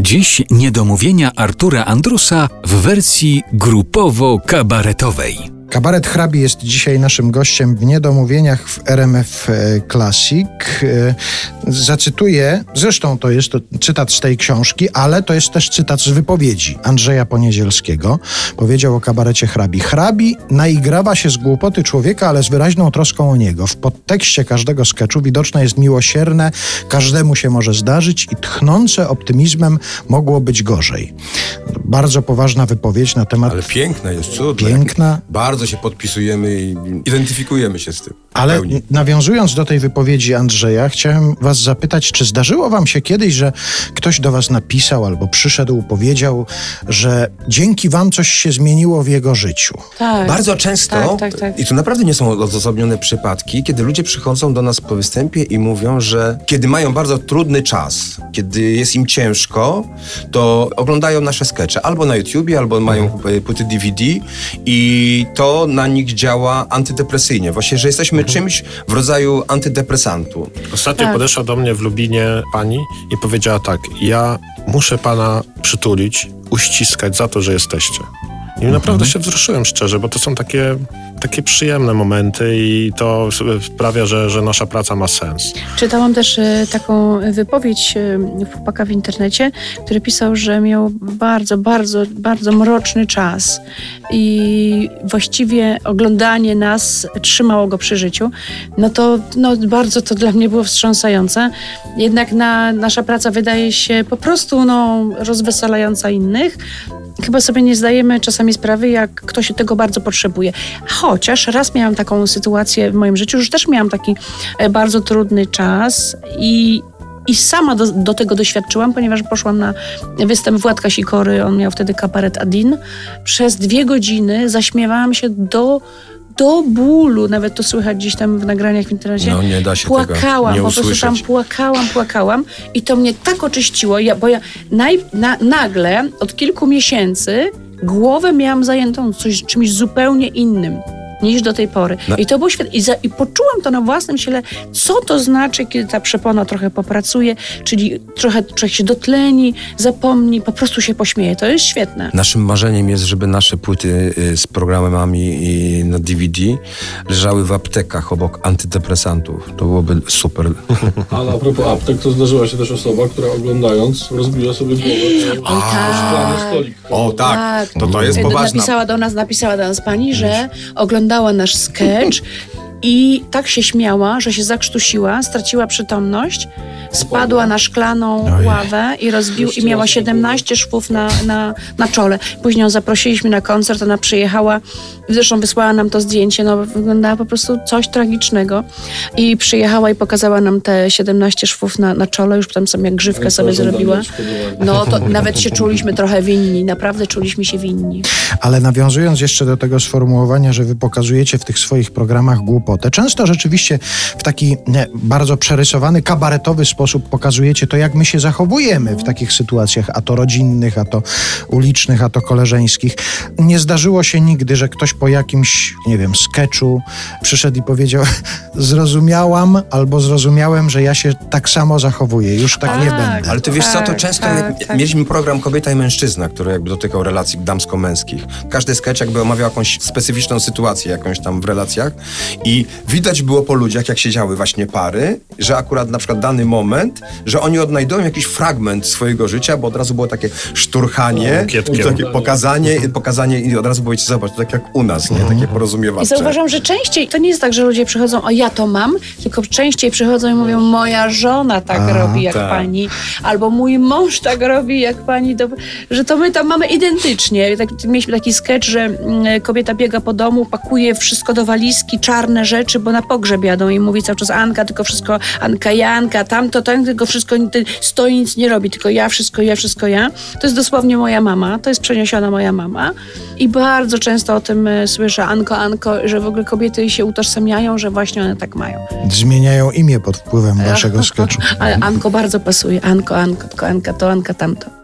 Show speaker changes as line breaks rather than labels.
Dziś niedomówienia Artura Andrusa w wersji grupowo-kabaretowej.
Kabaret Hrabi jest dzisiaj naszym gościem w Niedomówieniach w RMF e, Classic. E, zacytuję, zresztą to jest to cytat z tej książki, ale to jest też cytat z wypowiedzi Andrzeja Poniedzielskiego. Powiedział o kabarecie Hrabi. Hrabi naigrawa się z głupoty człowieka, ale z wyraźną troską o niego. W podtekście każdego sketchu widoczne jest miłosierne, każdemu się może zdarzyć i tchnące optymizmem mogło być gorzej. Bardzo poważna wypowiedź na temat...
Ale piękna jest, cudna.
Piękna.
Bardzo się podpisujemy i identyfikujemy się z tym.
Ale nawiązując do tej wypowiedzi Andrzeja, chciałem was zapytać, czy zdarzyło wam się kiedyś, że ktoś do was napisał albo przyszedł, powiedział, że dzięki wam coś się zmieniło w jego życiu?
Tak.
Bardzo często,
Tak, tak, tak.
i to naprawdę nie są odosobnione przypadki, kiedy ludzie przychodzą do nas po występie i mówią, że kiedy mają bardzo trudny czas, kiedy jest im ciężko, to oglądają nasze skecze albo na YouTubie, albo mają e, płyty DVD i to na nich działa antydepresyjnie. Właśnie, że jesteśmy czymś w rodzaju antydepresantu.
Ostatnio
Tak.
podeszła do mnie w Lubinie pani i powiedziała tak, ja muszę pana przytulić, uściskać za to, że jesteście. I naprawdę się wzruszyłem szczerze, bo to są takie, takie przyjemne momenty i to sprawia, że, że nasza praca ma sens.
Czytałam też e, taką wypowiedź e, chłopaka w internecie, który pisał, że miał bardzo, bardzo, bardzo mroczny czas i właściwie oglądanie nas trzymało go przy życiu. No to no, bardzo to dla mnie było wstrząsające. Jednak na, nasza praca wydaje się po prostu no, rozweselająca innych. Chyba sobie nie zdajemy czasami sprawy, jak ktoś tego bardzo potrzebuje. Chociaż raz miałam taką sytuację w moim życiu, że też miałam taki e, bardzo trudny czas i i sama do, do tego doświadczyłam, ponieważ poszłam na występ Władka Sikory, on miał wtedy kabaret Adin. Przez dwie godziny zaśmiewałam się do, do bólu, nawet to słychać gdzieś tam w nagraniach w internecie.
No, nie da się tego
płakałam,
nie
po prostu tam płakałam, płakałam i to mnie tak oczyściło, ja, bo ja naj, na, nagle od kilku miesięcy głowę miałam zajętą coś, czymś zupełnie innym niż do tej pory.
No.
I to było świetne. I, za, I poczułam to na własnym ciele, co to znaczy, kiedy ta przepona trochę popracuje, czyli trochę człowiek się dotleni, zapomni, po prostu się pośmieje. To jest świetne.
Naszym marzeniem jest, żeby nasze płyty y, z programami i na DVD leżały w aptekach obok antydepresantów. To byłoby super.
Ale a propos aptek, to zdarzyła się też osoba, która oglądając rozbiła sobie głowę o szklany stolik.
O tak, to to jest
Y,
poważna.
Napisała do nas, napisała do nas pani, że oglądała nasz sketch i tak się śmiała, że się zakrztusiła, straciła przytomność, spadła na szklaną ławę i rozbił i miała 17 szwów na, na, na czole. Później ją zaprosiliśmy na koncert, ona przyjechała, zresztą wysłała nam to zdjęcie, no wyglądała po prostu coś tragicznego. I przyjechała i pokazała nam te 17 szwów na, na czole, już tam sobie jak grzywkę sobie zrobiła. No to nawet się czuliśmy trochę winni, naprawdę czuliśmy się winni.
Ale nawiązując jeszcze do tego sformułowania, że wy pokazujecie w tych swoich programach głupotę, często rzeczywiście w taki nie, bardzo przerysowany, kabaretowy sposób pokazujecie to, jak my się zachowujemy w takich sytuacjach, a to rodzinnych, a to ulicznych, a to koleżeńskich. Nie zdarzyło się nigdy, że ktoś po jakimś, nie wiem, sketchu przyszedł i powiedział zrozumiałam albo zrozumiałem, że ja się tak samo zachowuję, już tak, nie
Tak.
będę.
Ale ty wiesz co, to
Tak,
często
tak, tak.
mieliśmy program Kobieta i Mężczyzna, który jakby dotykał relacji damsko-męskich. Każdy sketch jakby omawiał jakąś specyficzną sytuację jakąś tam w relacjach i widać było po ludziach, jak siedziały właśnie pary, że akurat na przykład dany moment, że oni odnajdują jakiś fragment swojego życia, bo od razu było takie szturchanie,
Kietkiem.
takie pokazanie, pokazanie i od razu powiecie, zobacz, tak jak u nas, nie? Takie
I
porozumiewawcze.
zauważam, że częściej, to nie jest tak, że ludzie przychodzą, o ja to mam, tylko częściej przychodzą i mówią, moja żona tak
A,
robi jak
tak.
pani, albo mój mąż tak robi jak pani, to, że to my tam mamy identycznie. Tak, mieliśmy taki sketch, że mm, kobieta biega po domu, pakuje wszystko do walizki, czarne rzeczy, bo na pogrzeb jadą i mówi cały czas Anka, tylko wszystko, Anka, Janka, tamto, tam, tylko wszystko, ty stoi, nic nie robi, tylko ja, wszystko ja, wszystko ja. To jest dosłownie moja mama, to jest przeniesiona moja mama i bardzo często o tym e, słyszę, Anko, Anko, że w ogóle kobiety się utożsamiają, że właśnie one tak mają.
Zmieniają imię pod wpływem waszego sketchu.
Ale Anko bardzo pasuje, Anko, Anko, tylko Anka to, Anka tamto.